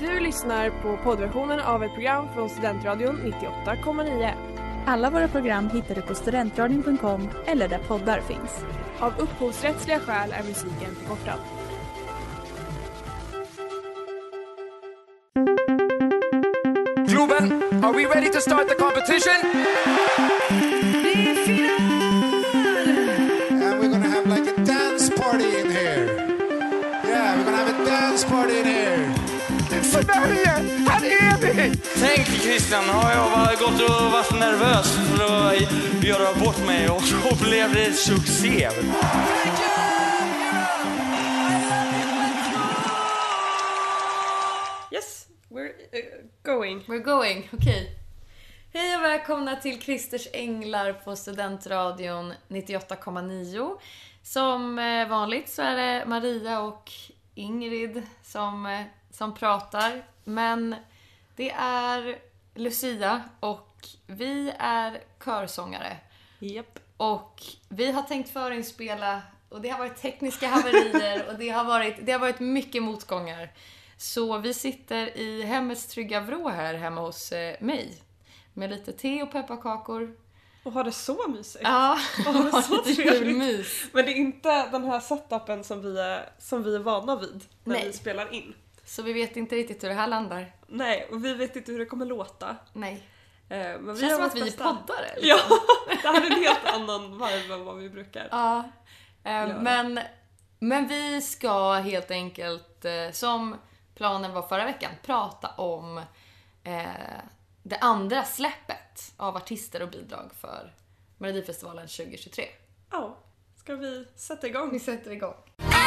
Du lyssnar på poddversionen av ett program från Studentradion 98,9. Alla våra program hittar du på studentradion.com eller där poddar finns. Av upphovsrättsliga skäl är musiken förkortad. Ruben, are we ready to start the competition? Tänk Christian, har jag gått och varit nervös för att göra bort mig och så blev det succé. Yes, we're uh, going. We're going, okej. Hej och välkomna till Christers Änglar på Studentradion 98,9. Som eh, vanligt så är det Maria och Ingrid som, eh, som pratar. Men det är Lucia och vi är körsångare. Japp. Och vi har tänkt förinspela och det har varit tekniska haverier och det har varit, det har varit mycket motgångar. Så vi sitter i hemmets trygga vrå här hemma hos eh, mig. Med lite te och pepparkakor. Och har det så mysigt. Ja, Åh, det är så trevligt. Men det är inte den här setupen som vi är, som vi är vana vid när Nej. vi spelar in. Så vi vet inte riktigt hur det här landar. Nej, och vi vet inte hur det kommer låta. Nej. Eh, Men vi Känns som att vi bästa. poddar eller? Ja, det här är en helt annan vibe än vad vi brukar. Ja. Eh, Ja. Men, men vi ska helt enkelt, eh, som planen var förra veckan, prata om eh, det andra släppet av artister och bidrag för Melodifestivalen 2023. Ja, ska vi sätta igång? Vi sätter igång.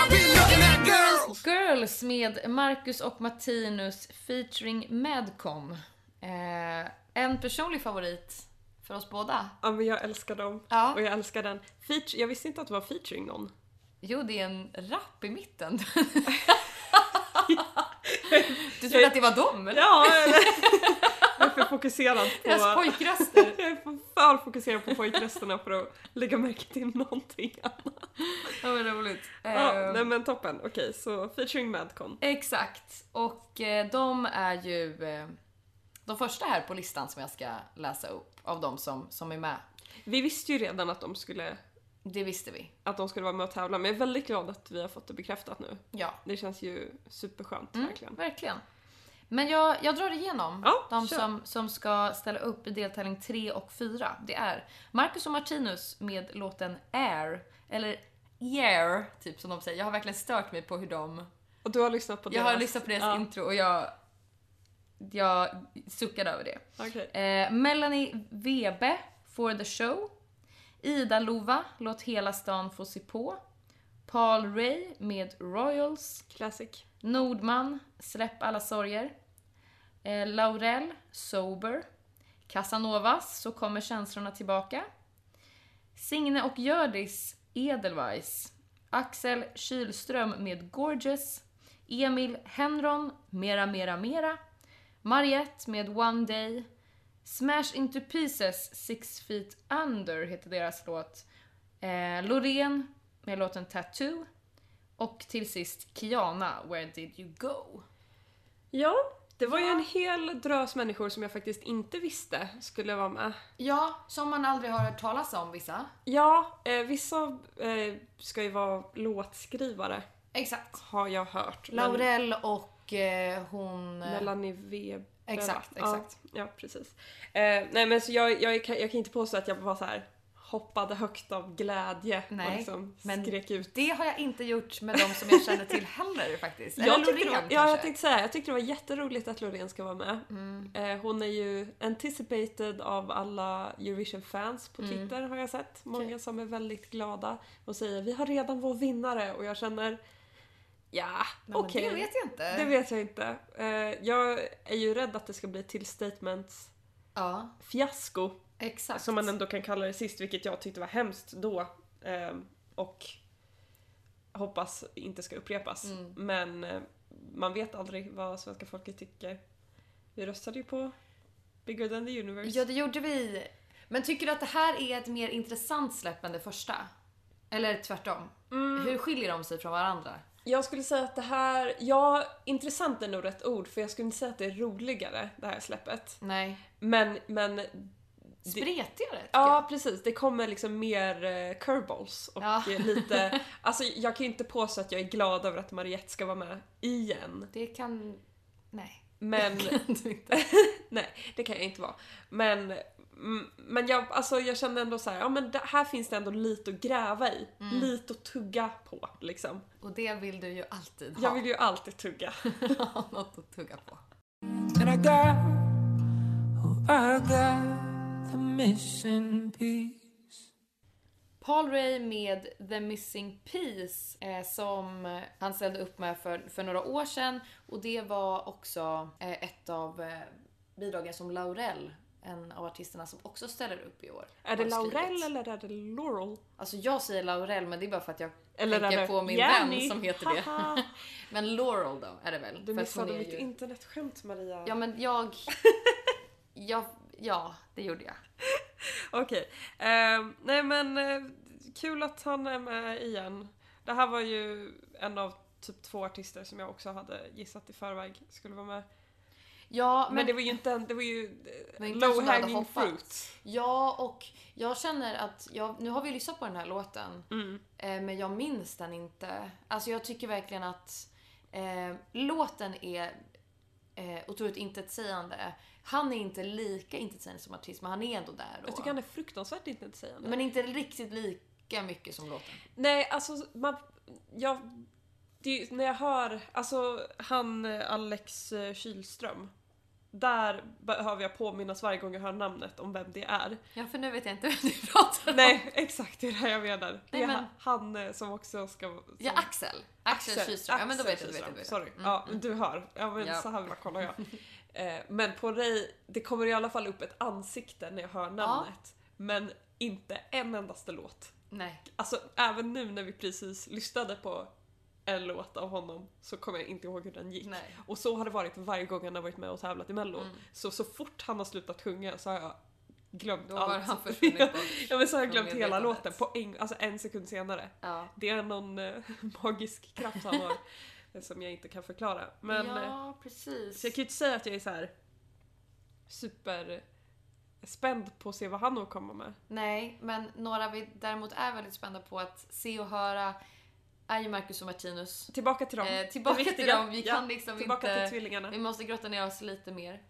Girls. Girls med Marcus och Martinus featuring Madcom. Eh, en personlig favorit för oss båda. Ja, men jag älskar dem. Ja. Och jag älskar den. Feature, jag visste inte att det var featuring någon. Jo, det är en rap i mitten. du trodde att det var dem? Eller? Ja, jag är för fokuserad på... Deras pojkröster. Jag är för, för fokuserad på pojkrösterna för att lägga märke till någonting annat. Ja, vad roligt. Ja, Eh, nej men toppen. Okej, så featuring Madcon. Exakt. Och eh, de är ju eh, de första här på listan som jag ska läsa upp av de som, som är med. Vi visste ju redan att de skulle Det visste vi. att de skulle vara med och tävla, men jag är väldigt glad att vi har fått det bekräftat nu. Ja, Det känns ju superskönt, mm, verkligen. verkligen. Men jag, jag drar igenom Ja, de som, som ska ställa upp i deltävling 3 och 4. Det är Marcus och Martinus med låten Air, eller Yeah, typ som de säger. Jag har verkligen stört mig på hur de... Och du har lyssnat på Jag deras... har lyssnat på deras ja. intro och jag... Jag suckade över det. Okej. Eh, Melanie Webe, For the Show. Ida Lova, Låt hela stan få se på. Paul Ray med Royals. Classic. Nordman, Släpp alla sorger. Eh, Laurel, Sober. Casanovas, Så kommer känslorna tillbaka. Signe och Hjördis, Edelweiss. Axel Kylström med Gorgeous. Emil Henron, Mera Mera Mera. Mariette med One Day. Smash Into Pieces, Six Feet Under heter deras låt. Eh, Loreen med låten Tattoo. Och till sist Kiana, Where Did You Go? Ja, det var ju en hel drös människor som jag faktiskt inte visste skulle vara med. Ja, som man aldrig har hört talas om vissa. Ja, eh, vissa eh, ska ju vara låtskrivare, Exakt. har jag hört. men- Laurel och eh, hon... Melanie Weber. Exakt, va? exakt. Ja, ja precis. Eh, nej men så jag, jag, kan, jag kan inte påstå att jag var så här hoppade högt av glädje och Nej, liksom men skrek ut. Det har jag inte gjort med de som jag känner till heller faktiskt. Eller Jag Loreen kanske. ja, jag tänkte säga, jag tyckte det var jätteroligt att Loreen ska vara med. Mm. Eh, hon är ju anticipated av alla Eurovision-fans på Mm. Twitter har jag sett. Många som är väldigt glada och säger vi har redan vår vinnare och jag känner ja, okej. Det vet jag inte. Det vet jag inte. Eh, jag är ju rädd att det ska bli till statements Ja, fiasko exakt. som man ändå kan kalla det sist, vilket jag tyckte var hemskt då. Eh, och hoppas inte ska upprepas. Mm. Men eh, man vet aldrig vad svenska folket tycker. Vi röstade ju på Bigger than the universe. Ja, det gjorde vi. Men tycker du att det här är ett mer intressant släpp än det första? Eller tvärtom? Mm. Hur skiljer de sig från varandra? Jag skulle säga att det här, ja, intressant är nog rätt ord för jag skulle inte säga att det är roligare det här släppet. Nej. Men, men Spretigare tycker Ja, precis. Det kommer liksom mer eh, curveballs och Ja. eh, lite... Alltså jag kan ju inte påstå att jag är glad över att Mariette ska vara med igen. Det kan... Nej. Men... Du inte. nej, det kan jag inte vara. Men... mm, Men jag, alltså jag kände ändå så här, ja men det, här finns det ändå lite att gräva i. Mm. Lite att tugga på liksom. Och det vill du ju alltid ha. Jag vill ju alltid tugga. ha något att tugga på. The missing piece. Paul Ray med The Missing Piece eh, som han ställde upp med för, för några år sedan och det var också eh, ett av eh, bidragen som Laurel, en av artisterna som också ställer upp i år. Är det. Laurel eller är det Laurel? Alltså jag säger Laurel men det är bara för att jag Eller tänker på min Jenny? vän som heter det. Men Laurel då är det väl? Du missade mitt ju- internetskämt Maria. Ja men jag... jag... Ja, det gjorde jag. Okej. Ehm, nej men eh, kul att han är med igen. Det här var ju en av typ två artister som jag också hade gissat i förväg skulle vara med. Ja, Men, men, det var ju inte en, det var ju eh, low hanging fruit. Ja, och jag känner att jag, nu har vi lyssnat på den här låten, Mm. eh, men jag minns den inte. Alltså jag tycker verkligen att eh, låten är eh, otroligt intetsägande. Han är inte lika intetsägande som artist, men han är ändå där. Jag Och, tycker han är fruktansvärt intetsägande. Men inte riktigt lika mycket som låten. Nej, alltså man... Jag, det, ju- när jag hör, alltså han Alex eh, Kylström. Där behöver jag påminnas varje gång jag hör namnet om vem det är. Ja, för nu vet jag inte vem du pratar om. Nej, exakt det är det jag menar. Det Nej, är men- han eh, som också ska... Som, Ja, Axel. Axel, Kihlström. Ja, men då Axel vet jag, då vet jag. Kihlström, Då vet jag. Sorry. Mm, ja, mm. du hör. Ja, men Ja. så här kollar jag. Eh, men på Ray, det kommer i alla fall upp ett ansikte när jag hör namnet. Men inte en endaste låt. Nej. Alltså även nu när vi precis lyssnade på en låt av honom så kommer jag inte ihåg hur den gick. Nej. Och så har det varit varje gång han har varit med och tävlat i mello. Mm. Så så fort han har slutat sjunga så har jag glömt Då allt. han försvunnit bort ja men så har jag glömt hela låten på en, alltså en sekund senare. Ja. Det är någon eh, magisk kraft han har som jag inte kan förklara. Men eh, ja, precis. så jag kan ju inte säga att jag är så här super spänd på att se vad han har att komma med. Nej, men några vi däremot är väldigt spända på att se och höra är ju Marcus och Martinus. Tillbaka till dem. Eh, tillbaka till dem. Vi Ja, kan liksom tillbaka inte... till tvillingarna. Vi måste grotta ner oss lite mer.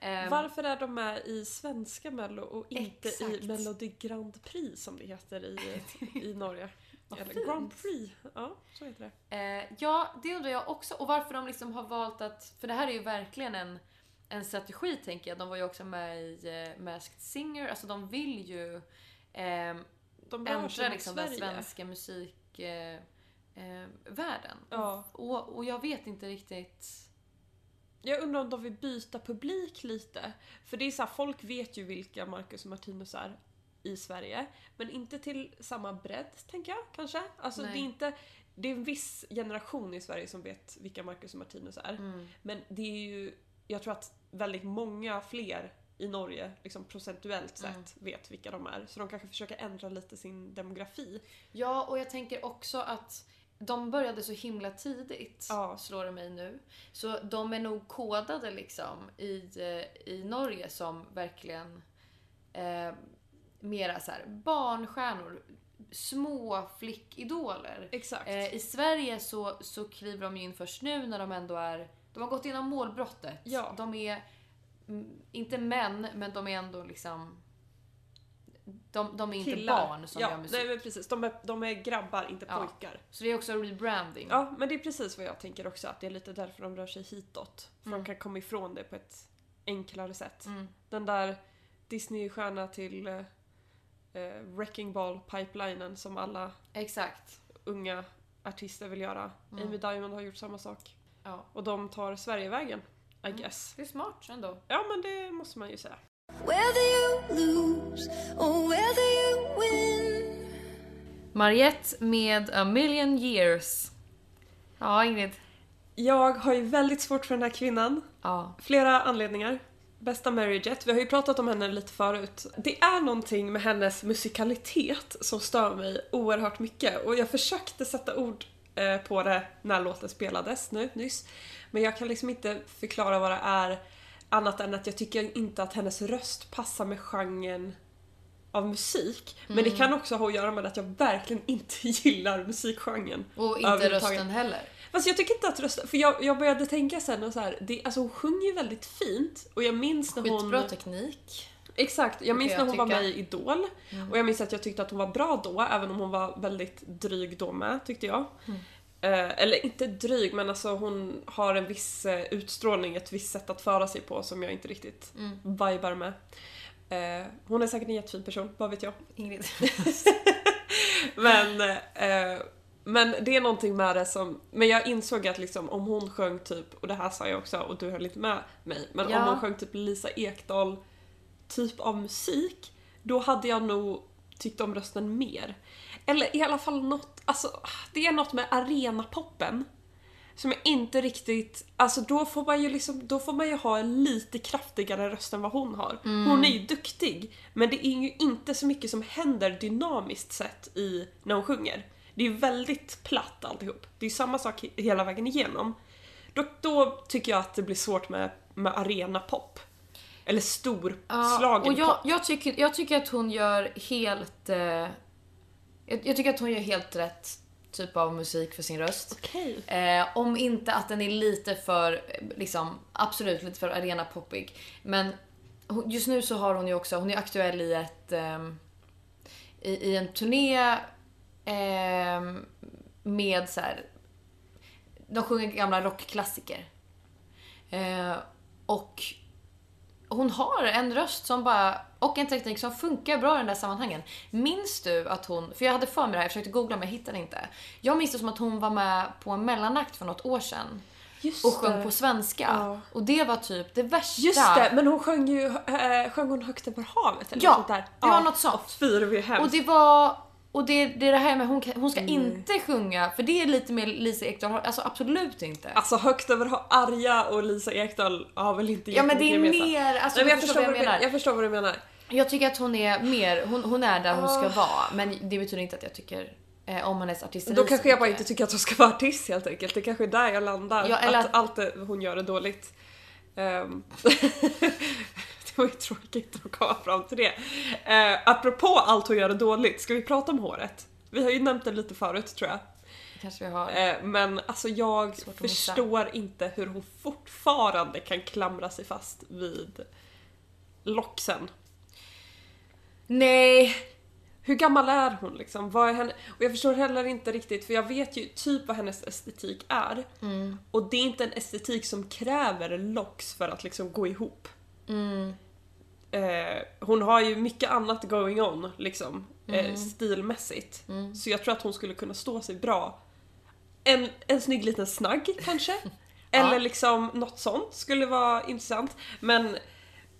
Ehm, Varför är de med i svenska mello och inte Exakt. i Melodi Grand Prix som det heter i, i Norge? Eller. Grand Prix, ja så heter det. Eh, ja, det undrar jag också. Och varför de liksom har valt att... För det här är ju verkligen en, en strategi, tänker jag. De var ju också med i eh, Masked Singer. Alltså, de vill ju ehm, De ändra liksom den svenska musikvärlden. Eh, världen. Ja. och, och jag vet inte riktigt... Jag undrar om de vill byta publik lite. För det är så här, folk vet ju vilka Marcus och Martinus är i Sverige. Men inte till samma bredd, tänker jag kanske. Alltså det Nej. är inte... Det är en viss generation i Sverige som vet vilka Marcus och Martinus är. Mm. Men det är ju... Jag tror att väldigt många fler i Norge, liksom procentuellt sett, Mm. vet vilka de är. Så de kanske försöker ändra lite sin demografi. Ja, och jag tänker också att de började så himla tidigt, Ja. slår det mig nu. Så de är nog kodade liksom i, eh, i Norge som verkligen eh, mera så här barnstjärnor, små flickidoler. Exakt. Eh, I Sverige så, så kliver de ju in först nu när de ändå är... De har gått igenom målbrottet. Ja. De är mm, inte män, men de är ändå liksom... De, de är inte Killar. barn som ja, gör musik. Nej, precis. De är, de är grabbar, inte Ja. pojkar. Så det är också rebranding. Ja, men det är precis vad jag tänker också. Att det är lite därför de rör sig hitåt. För Mm. de kan komma ifrån det på ett enklare sätt. Mm. Den där Disney-stjärna till eh, Wrecking Ball pipelinen som alla Exakt. unga artister vill göra. Mm. Amy Diamond har gjort samma sak. Ja. Och de tar Sverigevägen, I Mm. guess. Det är smart ändå. Ja, men det måste man ju säga. Whether you lose or whether you win. Mariette med A Million Years. Ja, Ingrid. Jag har ju väldigt svårt för den här kvinnan. Ja. Flera anledningar. Bästa Mary Jet, vi har ju pratat om henne lite förut. Det är någonting med hennes musikalitet som stör mig oerhört mycket och jag försökte sätta ord eh, på det när låten spelades nu nyss. Men jag kan liksom inte förklara vad det är annat än att jag tycker inte att hennes röst passar med genren av musik. Men Mm. det kan också ha att göra med att jag verkligen inte gillar musikgenren. Och inte rösten heller. Fast jag tycker inte att rösten, för jag, jag började tänka sen och så här, det, alltså hon sjunger ju väldigt fint och jag minns när hon... Skitbra teknik. Exakt, jag minns jag när hon var tycka. med i Idol och jag minns att jag tyckte att hon var bra då, även om hon var väldigt dryg då med, tyckte jag. Eh, eller inte dryg, men alltså hon har en viss eh, utstrålning, ett visst sätt att föra sig på som jag inte riktigt vibar med. Eh, hon är säkert en jättefin person, vad vet jag. Ingrid. Men, eh, men det är någonting med det som... Men jag insåg att liksom, om hon sjöng typ, och det här sa jag också och du höll inte med mig, men Ja. om hon sjöng typ Lisa Ekdahl typ av musik, då hade jag nog tyckt om rösten mer. Eller i alla fall något, alltså det är något med arenapoppen som jag inte riktigt, alltså då får man ju liksom, då får man ju ha en lite kraftigare röst än vad hon har. Hon är ju duktig, men det är ju inte så mycket som händer dynamiskt sett i, när hon sjunger. Det är väldigt platt alltihop. Det är samma sak he- hela vägen igenom. Då, då tycker jag att det blir svårt med, med arenapop. Eller storslagen och jag, pop. jag, tycker, jag tycker att hon gör helt... Eh, jag, jag tycker att hon gör helt rätt typ av musik för sin röst. Okej. Eh, om inte att den är lite för, eh, liksom, absolut lite för arenapoppig. Men just nu så har hon ju också, hon är aktuell i ett, ehm, i, i en turné ehm, med så här. de sjunger gamla rockklassiker. Eh, och hon har en röst som bara, och en teknik som funkar bra i den där sammanhangen. Minns du att hon, för jag hade för mig det här, jag försökte googla men jag hittade inte. Jag minns det som att hon var med på en mellanakt för något år sedan. Just Och sjöng det. på svenska. Ja. Och det var typ det värsta. Just det, men hon sjöng ju äh, sjöng hon högt över havet eller Ja, något sånt där. det var något sånt. Och. Och det var, och det, det är det här med hon, hon ska Mm. inte sjunga, för det är lite mer Lisa Ekdahl alltså absolut inte. Alltså högt över Arja och Lisa Ekdahl har väl inte ja men det är gemensamt. mer, alltså Nej, men du jag, förstår vad jag menar. jag förstår vad du menar. Jag tycker att hon är mer, hon, hon är där hon Ah. ska vara. Men det betyder inte att jag tycker eh, om hennes artisteri Då kanske jag bara inte tycker att hon ska vara artist helt enkelt. Det kanske är där jag landar. Ja, att, att- allt det hon gör är dåligt. Ehm, det var ju tråkigt att komma fram till det. Uh, apropå allt hon gör dåligt, ska vi prata om håret? Vi har ju nämnt det lite förut tror jag. Kanske vi har. Eh, Men alltså jag förstår inte hur hon fortfarande kan klamra sig fast vid locksen. Nej! Hur gammal är hon liksom? Vad är henne? Och jag förstår heller inte riktigt, för jag vet ju typ vad hennes estetik är. Mm. Och det är inte en estetik som kräver locks för att liksom gå ihop. Mm. Eh, hon har ju mycket annat going on liksom, Mm. eh, stilmässigt. Så jag tror att hon skulle kunna stå sig bra. En, en snygg liten snagg kanske? Eller liksom något sånt skulle vara intressant. Men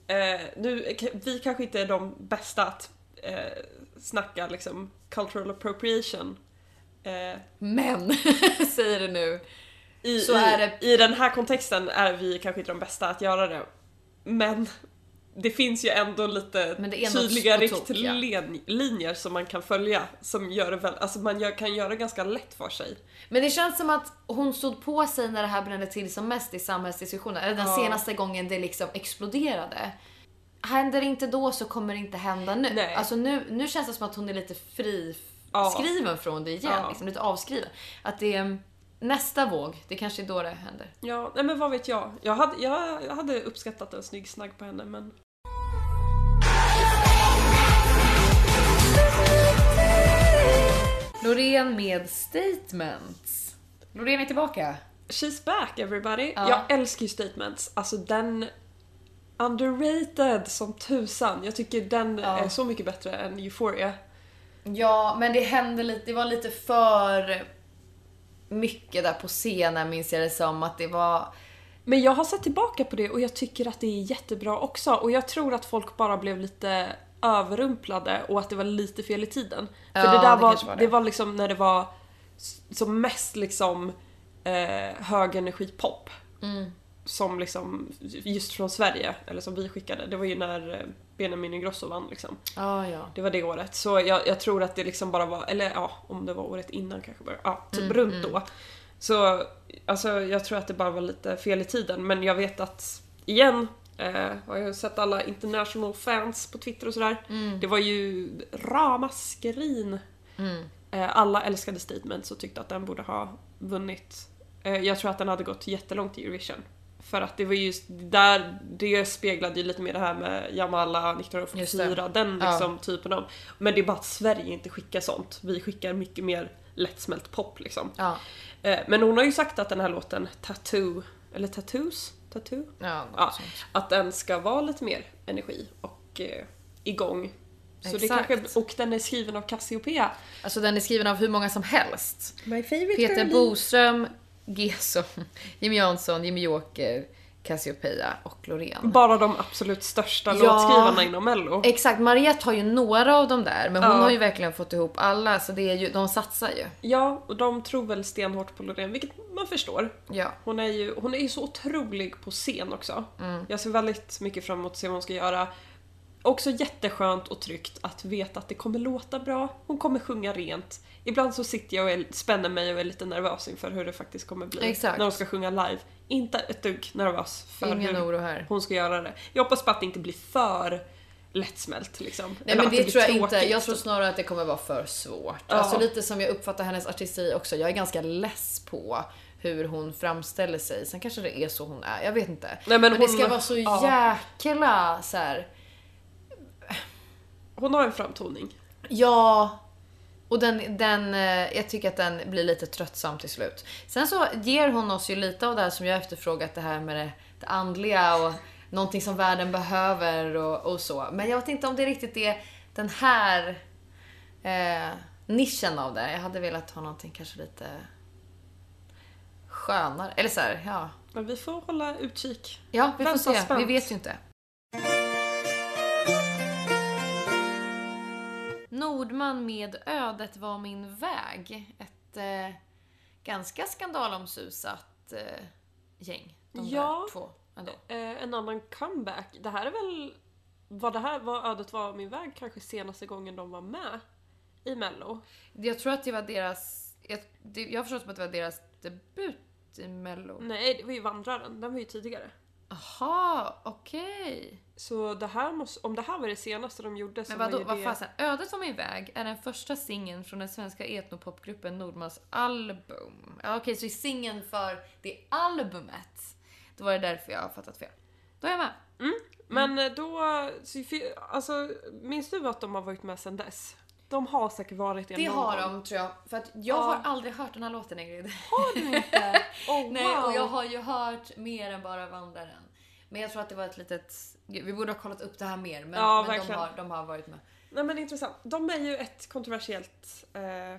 eh, nu, vi kanske inte är de bästa att eh, snacka liksom cultural appropriation. Eh, Men, säger du nu. i, i, det- I den här kontexten är vi kanske inte de bästa att göra det. Men det finns ju ändå lite tydliga tok, ja. riktlinjer som man kan följa. Som gör det väl, alltså man gör, kan göra det ganska lätt för sig. Men det känns som att hon stod på sig när det här brände till som mest i samhällsdiskussionen. Eller den Ja. senaste gången det liksom exploderade. Händer det inte då så kommer det inte hända nu. Nej. Alltså nu, nu känns det som att hon är lite fri Ja. skriven från det igen. Liksom, lite avskriven. Att det är nästa våg, det kanske är då det händer. Ja, nej men vad vet jag. Jag hade, jag, jag hade uppskattat en snygg snagg på henne men... Loreen med statements. Loreen är tillbaka. She's back everybody. Ja. Jag älskar ju statements. Alltså den... Underrated som tusan. Jag tycker den Ja. är så mycket bättre än Euphoria. Ja, men det hände lite, det var lite för mycket där på scenen minns jag det som. Att det var... Men jag har sett tillbaka på det och jag tycker att det är jättebra också. Och jag tror att folk bara blev lite överrumplade och att det var lite fel i tiden. För Ja, det där det var, var det. det. var liksom när det var som mest liksom eh, högenergipop. som liksom just från Sverige, eller som vi skickade, det var ju när eh, Benjamin Ingrosso vann liksom. Ah, ja. Det var det året. Så jag, jag tror att det liksom bara var, eller ja, om det var året innan kanske bara, ja, typ Mm, runt mm. då. Så alltså jag tror att det bara var lite fel i tiden, men jag vet att igen, eh, har jag sett alla international fans på Twitter och sådär. Mm. Det var ju ramaskrin. Mm. Eh, alla älskade Statements och tyckte att den borde ha vunnit. Eh, jag tror att den hade gått jättelångt i Eurovision. För att det var just där, det speglade ju lite mer det här med Jamala Just 1944, det. den Ja. liksom typen av. Men det är bara att Sverige inte skickar sånt. Vi skickar mycket mer lättsmält pop liksom. Ja. Men hon har ju sagt att den här låten Tattoo, eller Tattoos? Tattoo? Ja, Ja, att den ska vara lite mer energi och eh, igång. Så det kanske, och den är skriven av Cassiopeia. Alltså den är skriven av hur många som helst. My favorite Peter girlie. Boström, Gesson, Jimmy Jansson, Jimmy Joker, Cassiopeia och Loreen. Bara de absolut största Ja. låtskrivarna inom mello. Exakt, Mariette har ju några av dem där men hon Ja. har ju verkligen fått ihop alla så det är ju, de satsar ju. Ja, och de tror väl stenhårt på Loreen, vilket man förstår. Ja. Hon är ju, hon är ju så otrolig på scen också. Mm. Jag ser väldigt mycket fram emot att se vad hon ska göra. Också jätteskönt och tryggt att veta att det kommer låta bra. Hon kommer sjunga rent. Ibland så sitter jag och är, spänner mig och är lite nervös inför hur det faktiskt kommer bli Exakt. när hon ska sjunga live. Inte ett dugg nervös för Ingen hur oro här. hon ska göra det. Jag hoppas bara att det inte blir för lättsmält liksom. Nej Eller men det blir tror jag inte, tråkigt. jag tror snarare att det kommer vara för svårt. Ja. Alltså lite som jag uppfattar hennes artisteri också, jag är ganska less på hur hon framställer sig. Sen kanske det är så hon är, jag vet inte. Nej, men det hon- ska vara så ja. jäkla så här. Hon har en framtoning. Ja. Och den, den, eh, jag tycker att den blir lite tröttsam till slut. Sen så ger hon oss ju lite av det här som jag efterfrågat, det här med det, det andliga och någonting som världen behöver och, och så. Men jag vet inte om det riktigt är den här eh, nischen av det. Jag hade velat ha någonting kanske lite skönare. Eller så här, ja. Men vi får hålla utkik. Ja, vi får Vänta se. spänt. Vi vet ju inte. Nordman med Ödet var min väg. Ett eh, ganska skandalomsusat eh, gäng. De Ja. där två ändå. Eh, en annan comeback. Det här är väl... Var det här var Ödet var min väg kanske senaste gången de var med i mello? Jag tror att det var deras... Jag, det, jag har förstått att det var deras debut i Mello. Nej, det var ju Vandraren. Den var ju tidigare. Aha, okej. Så det här måste, om det här var det senaste de gjorde så Men var vadå, ju vad det... fasen? Ödet var min väg är den första singeln från den svenska etnopopgruppen Nordmans album. Ja, okej, så i singeln för det albumet, då var det därför jag har fattat fel. Då är jag med. Men eh, då... Alltså, minns du att de har varit med sedan dess? De har säkert varit det Det någon har gång. de tror jag, för att jag Ja. har aldrig hört den här låten Ingrid. Har du inte? Oh, Nej, wow. och jag har ju hört mer än bara Vandraren. Men jag tror att det var ett litet... Vi borde ha kollat upp det här mer, men, Ja, men de, har, de har varit med. Nej men intressant. De är ju ett kontroversiellt eh,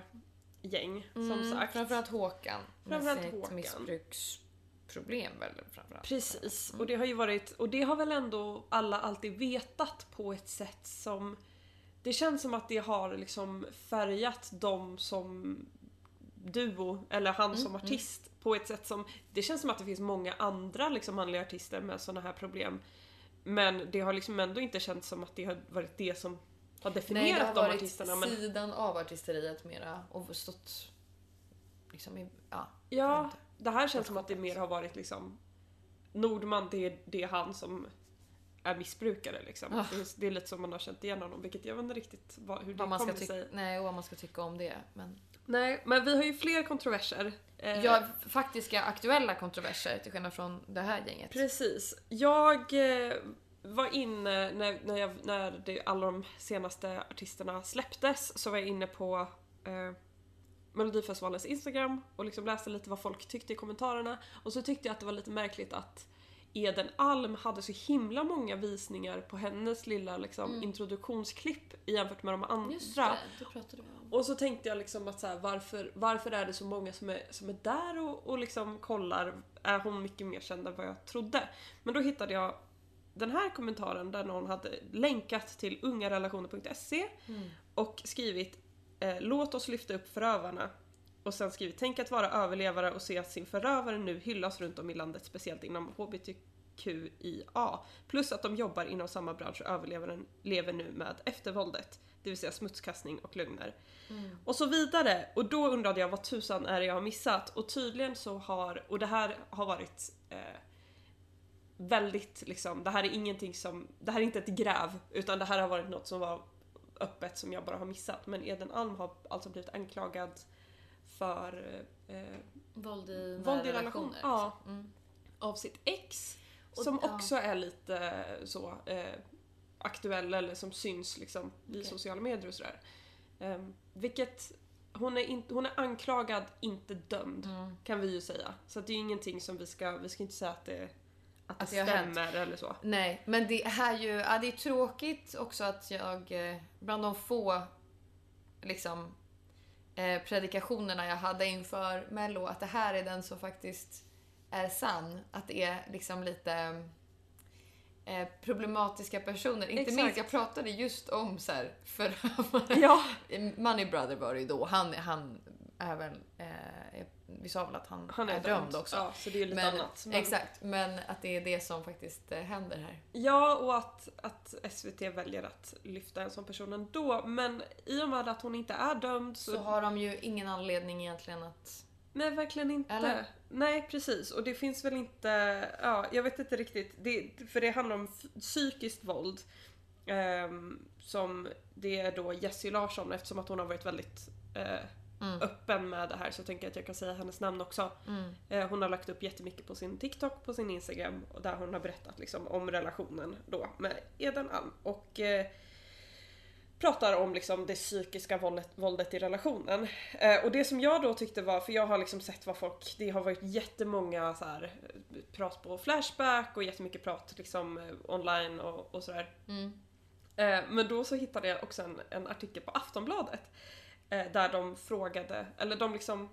gäng som Mm, sagt. Framförallt Håkan. Framförallt med sitt Håkan. missbruksproblem väl framförallt. Precis, och det har ju varit, och det har väl ändå alla alltid vetat på ett sätt som det känns som att det har liksom färgat dem som duo, eller han som artist på ett sätt som det känns som att det finns många andra liksom manliga artister med såna här problem. Men det har liksom ändå inte känts som att det har varit det som har Nej, det definierat har de varit artisterna. Men sidan av artisteriet mera och stått liksom i, ja. Ja, det här känns som att det mer har varit liksom Nordman, det är, det är han som är missbrukare liksom. Ah. Det, är, det är lite som man har känt igen honom, vilket jag vet inte riktigt vad, hur det Vad man ska kommer tycka, sig. nej, och vad man ska tycka om det. Men Nej, men vi har ju fler kontroverser. Eh, ja, faktiska aktuella kontroverser till skillnad från det här gänget. Precis. Jag eh, var inne när, när, jag, när det, alla de senaste artisterna släpptes så var jag inne på eh, Melodifestivalens Instagram och liksom läste lite vad folk tyckte i kommentarerna och så tyckte jag att det var lite märkligt att Eden Alm hade så himla många visningar på hennes lilla liksom, introduktionsklipp jämfört med de andra. Mm. Just det, det pratade vi om. Och så tänkte jag liksom att så här, varför, varför är det så många som är, som är där och, och liksom kollar? Är hon mycket mer känd än vad jag trodde? Men då hittade jag den här kommentaren där någon hade länkat till ungarelationer.se och skrivit eh, Låt oss lyfta upp förövarna. Och sen skrivit Tänk att vara överlevare och se att sin förövare nu hyllas runt om i landet, speciellt inom HBTQIA. Plus att de jobbar inom samma bransch och överlevaren lever nu med eftervåldet. Det vill säga smutskastning och lögner. Och så vidare. Och då undrade jag vad tusan är det jag har missat? Och tydligen så har, och det här har varit eh, väldigt liksom, det här är ingenting som, det här är inte ett gräv utan det här har varit något som var öppet som jag bara har missat. Men Eden Alm har alltså blivit anklagad för eh, Våld i våld i relationer. ja, Mm. av sitt ex. Och- som ja. också är lite så eh, aktuell eller som syns liksom i Okej. sociala medier och sådär. Um, vilket hon är, inte, hon är anklagad, inte dömd Mm. kan vi ju säga. Så det är ingenting som vi ska, vi ska inte säga att det, att det, Att det stämmer eller så. Nej, men det här ju, ja, det är tråkigt också att jag, eh, bland de få liksom eh, predikationerna jag hade inför Mello, att det här är den som faktiskt är sann. Att det är liksom lite eh, problematiska personer. Inte Exakt. minst, jag pratade just om så här förövare. Ja, Money Brother var det ju då. Han, han är väl, eh, vi sa väl att han, han är, är dömd också. Ja, så det är ju lite men, annat. Men- Exakt, men att det är det som faktiskt eh, händer här. Ja, och att, att SVT väljer att lyfta en sån person ändå. Men i och med att hon inte är dömd så... Så har de ju ingen anledning egentligen att... Nej, verkligen inte. Eller? Nej, precis. Och det finns väl inte... Ja, jag vet inte riktigt. Det, för det handlar om psykiskt våld. ehm, som det är då Jessie Larsson, eftersom att hon har varit väldigt eh, Mm. öppen med det här så tänker jag att jag kan säga hennes namn också. Mm. Eh, hon har lagt upp jättemycket på sin TikTok, på sin Instagram och där hon har berättat liksom om relationen då med Eden Alm och eh, pratar om liksom det psykiska våldet, våldet i relationen. Eh, och det som jag då tyckte var, för jag har liksom sett vad folk, det har varit jättemånga så här, eh, prat på Flashback och jättemycket prat liksom eh, online och, och sådär. Mm. Eh, men då så hittade jag också en, en artikel på Aftonbladet där de frågade, eller de liksom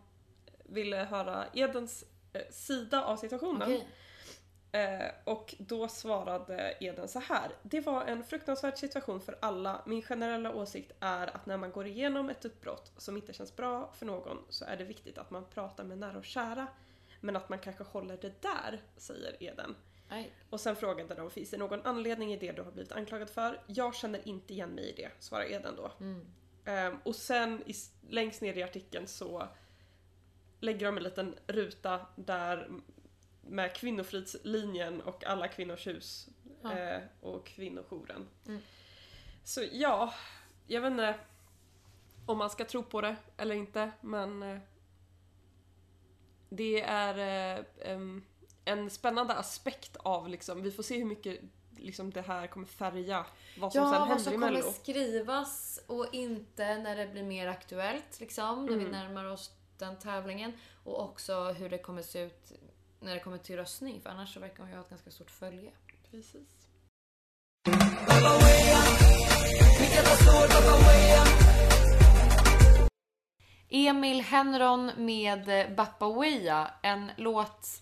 ville höra Edens eh, sida av situationen. Okej. Eh, och då svarade Eden så här. Det var en fruktansvärd situation för alla. Min generella åsikt är att när man går igenom ett uppbrott som inte känns bra för någon så är det viktigt att man pratar med nära och kära. Men att man kanske håller det där, säger Eden. Aj. Och sen frågade de, finns det någon anledning i det du har blivit anklagad för? Jag känner inte igen mig i det, svarar Eden då. Mm. Ehm, och sen i, längst ner i artikeln så lägger de en liten ruta där med kvinnofridslinjen och alla kvinnors hus Ja. eh, och kvinnojouren. Mm. Så ja, jag vet inte om man ska tro på det eller inte men eh, det är eh, en spännande aspekt av liksom, vi får se hur mycket liksom, det här kommer färga vad som sen Ja, vad händer som i kommer Mello. skrivas och inte när det blir mer aktuellt liksom, när vi Mm. närmar oss den tävlingen. Och också hur det kommer se ut när det kommer till röstning, för annars så verkar hon ju ha ett ganska stort följe. Precis. Emil Henron med Bappaweja, en låt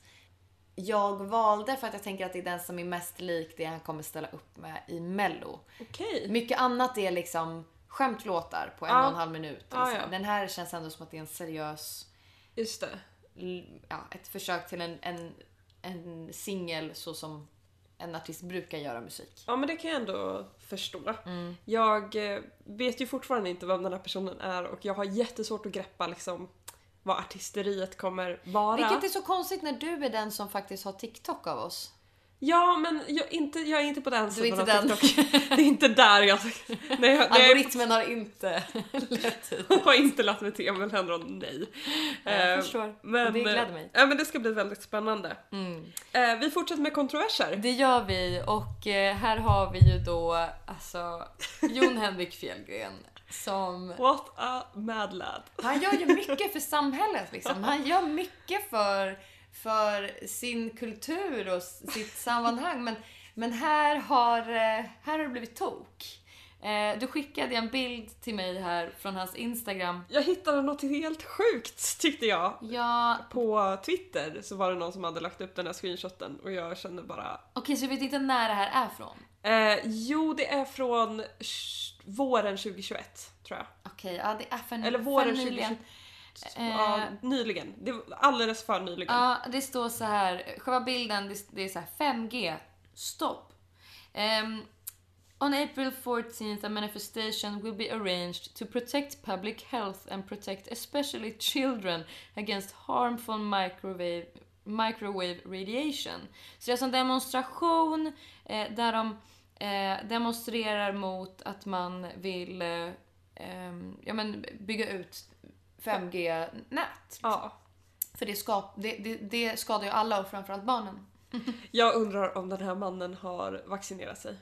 jag valde för att jag tänker att det är den som är mest lik det han kommer ställa upp med i Mello. Okej. Mycket annat är liksom skämtlåtar på en Ja. och en halv minut. Ja, eller så. ja. Den här känns ändå som att det är en seriös, Just det. l- ja, ett försök till en, en, en singel så som en artist brukar göra musik. Ja men det kan jag ändå förstå. Mm. Jag eh, vet ju fortfarande inte vem den här personen är och jag har jättesvårt att greppa liksom vad artisteriet kommer vara. Vilket är så konstigt när du är den som faktiskt har TikTok av oss. Ja men jag, inte, jag är inte på den är sidan av den. TikTok. Det är inte där jag... Nej, jag, Algoritmen har inte lett hit. jag har inte lagt mig till Emil Henron, nej. Jag Eh, förstår. Men, Och det gläder mig. Ja men det ska bli väldigt spännande. Mm. Eh, vi fortsätter med kontroverser. Det gör vi och eh, här har vi ju då alltså Jon Henrik Fjällgren som What a mad lad. Han gör ju mycket för samhället liksom. Han gör mycket för, för sin kultur och sitt sammanhang. Men, men här, har, eh, här har det blivit tok. Eh, Du skickade en bild till mig här från hans Instagram. Jag hittade något helt sjukt tyckte jag. Ja, På Twitter så var det någon som hade lagt upp den här screenshoten och jag kände bara okej så du vet inte när det här är från? eh, Jo, det är från våren 2021 tror jag. Okej, ja det är för, Eller våren för nyligen. Eh. Ja, nyligen. Det var alldeles för nyligen. Ja, det står så här. Själva bilden, det, det är så här 5G. Stopp. Ehm, on April 14th, a manifestation will be arranged to protect public health and protect especially children against harmful microwave, microwave radiation. Så det är alltså en demonstration eh, där de eh, demonstrerar mot att man vill eh, ehm, ja, men bygga ut 5G-nät. Ja. För det, skap, det, det, det skadar ju alla och framförallt barnen. Jag undrar om den här mannen har vaccinerat sig.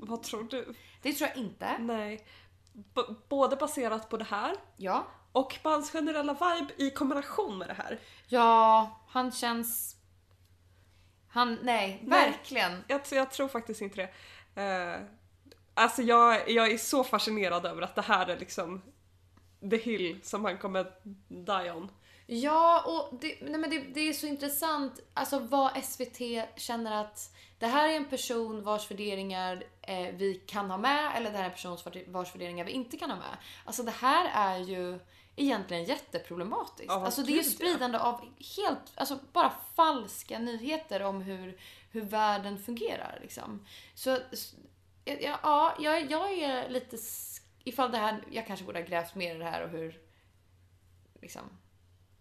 Vad tror du? Det tror jag inte. Nej. B- både baserat på det här Ja. och på hans generella vibe i kombination med det här. Ja, han känns... Han, nej, verkligen. Jag, jag tror faktiskt inte det. Eh, alltså jag, jag är så fascinerad över att det här är liksom the hill som han kommer die on. Ja, och det, nej men det, det är så intressant alltså vad SVT känner att det här är en person vars värderingar eh, vi kan ha med eller det här är en person vars- värderingar vi inte kan ha med. Alltså det här är ju egentligen jätteproblematiskt. Ja, alltså det är ju spridande av helt, alltså bara falska nyheter om hur, hur världen fungerar liksom. Så ja, ja jag, jag är lite, ifall det här, jag kanske borde ha grävt mer i det här och hur, liksom,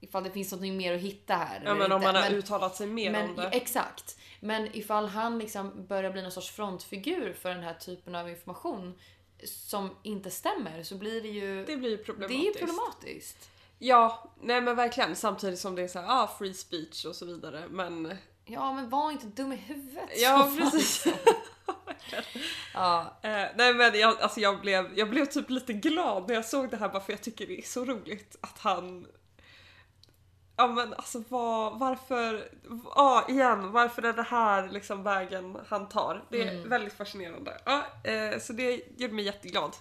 ifall det finns något mer att hitta här. Ja men om inte. man har Men- uttalat sig mer men, om det. Exakt. Men ifall han liksom börjar bli någon sorts frontfigur för den här typen av information som inte stämmer så blir det ju... Det blir ju det är problematiskt. ju problematiskt. Ja, nej men verkligen. Samtidigt som det är så här, ah, free speech och så vidare. Men Ja, men var inte dum i huvudet. ja, precis. Ja, Eh, nej men jag, alltså jag, blev, jag blev typ lite glad när jag såg det här bara för jag tycker det är så roligt att han... Ja men alltså vad, varför, ja igen, varför är det här liksom vägen han tar? Det är väldigt fascinerande. Ja, eh, så det gjorde mig jätteglad.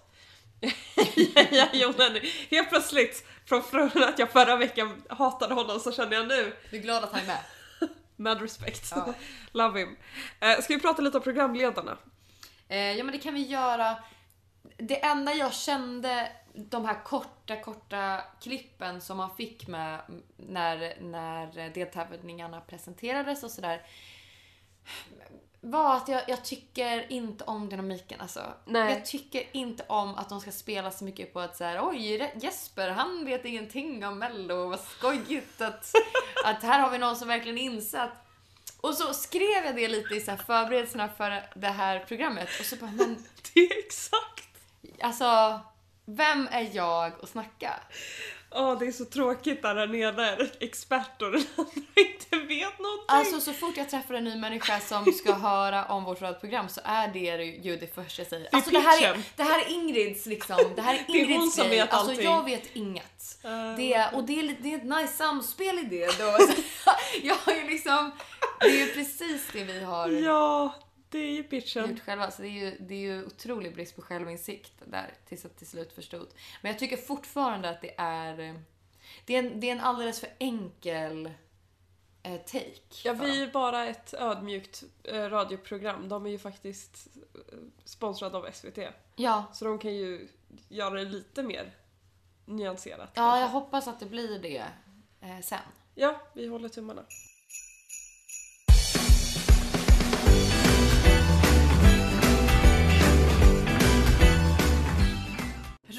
jag gjorde en, helt plötsligt, från, från att jag förra veckan hatade honom så känner jag nu, du är glad att han är med. med respect. Ja. Love him. Eh, ska vi prata lite om programledarna? Eh, ja, men det kan vi göra. Det enda jag kände, de här korta, korta klippen som man fick med när, när deltävlingarna presenterades och sådär. Var att jag, jag tycker inte om dynamiken alltså. Nej. Jag tycker inte om att de ska spela så mycket på att så här, oj Jesper han vet ingenting om mello, vad skojigt att, att här har vi någon som verkligen insatt. Och så skrev jag det lite i så här förberedelserna för det här programmet och så bara, men Det är exakt! alltså, vem är jag att snacka? Åh, det är så tråkigt där han är expert och den andra inte vet någonting. Alltså så fort jag träffar en ny människa som ska höra om vårt radioprogram så är det ju det första jag säger. Alltså det här är, det här är Ingrids liksom, det här är Det är hon Ingrids som vet Alltså allting. jag vet inget. Eh, Det och det är, det är ett nice samspel i det då. Jag har ju liksom, det är ju precis det vi har ja, det är ju pitchen. gjort själva. Så det är ju, det är ju otrolig brist på självinsikt där tills jag till slut förstod. Men jag tycker fortfarande att det är, eh, det är en, det är en alldeles för enkel eh, take. Ja, vi är ju bara ett ödmjukt eh, radioprogram. De är ju faktiskt eh, sponsrade av SVT. Ja, Så de kan ju göra det lite mer nyanserat. ja, kanske. jag hoppas att det blir det eh, sen. ja, vi håller tummarna.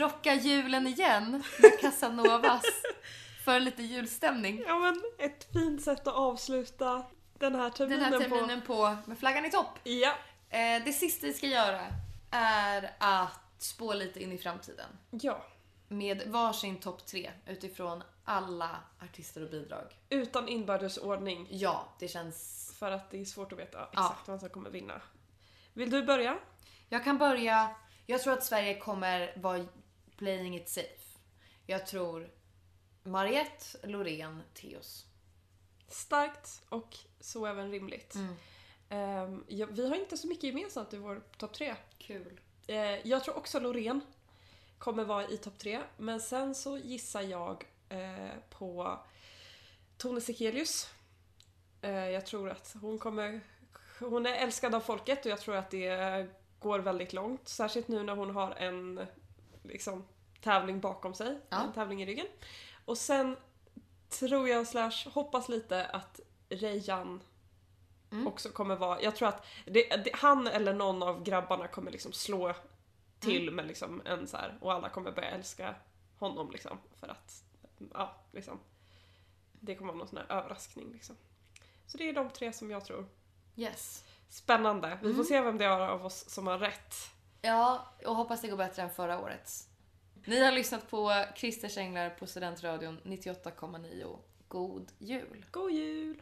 Rocka julen igen med Casanovas för lite julstämning. Ja, men ett fint sätt att avsluta den här Den terminen, här terminen på med flaggan i topp. på. Ja. Eh, det sista vi ska göra är att spå lite in i framtiden. ja. Med varsin topp tre utifrån alla artister och bidrag. Utan inbördesordning. Ja, det känns... För att det är svårt att veta exakt Ja. vem som kommer vinna. Vill du börja? Jag kan börja... Jag tror att Sverige kommer vara playing it safe. Jag tror Mariette, Loreen, Theos. Starkt och så även rimligt. Mm. Ehm, ja, vi har inte så mycket gemensamt i vår topp tre. Kul. Eh, jag tror också Loreen kommer vara i topp tre. Men sen så gissar jag eh, på Tone Sekelius. Eh, jag tror att hon kommer... Hon är älskad av folket och jag tror att det går väldigt långt. Särskilt nu när hon har en liksom tävling bakom sig, Ja. en tävling i ryggen. Och sen tror jag slash hoppas lite att Rejan Mm. också kommer vara, jag tror att det, det, han eller någon av grabbarna kommer liksom slå till Mm. med liksom en så här och alla kommer börja älska honom liksom för att, ja liksom. Det kommer vara någon sån här överraskning liksom. Så det är de tre som jag tror. Yes. Spännande. Vi Mm. får se vem det är av oss som har rätt. Ja, och hoppas det går bättre än förra årets. Ni har lyssnat på Christers Änglar på Studentradion 98,9. God jul! God jul!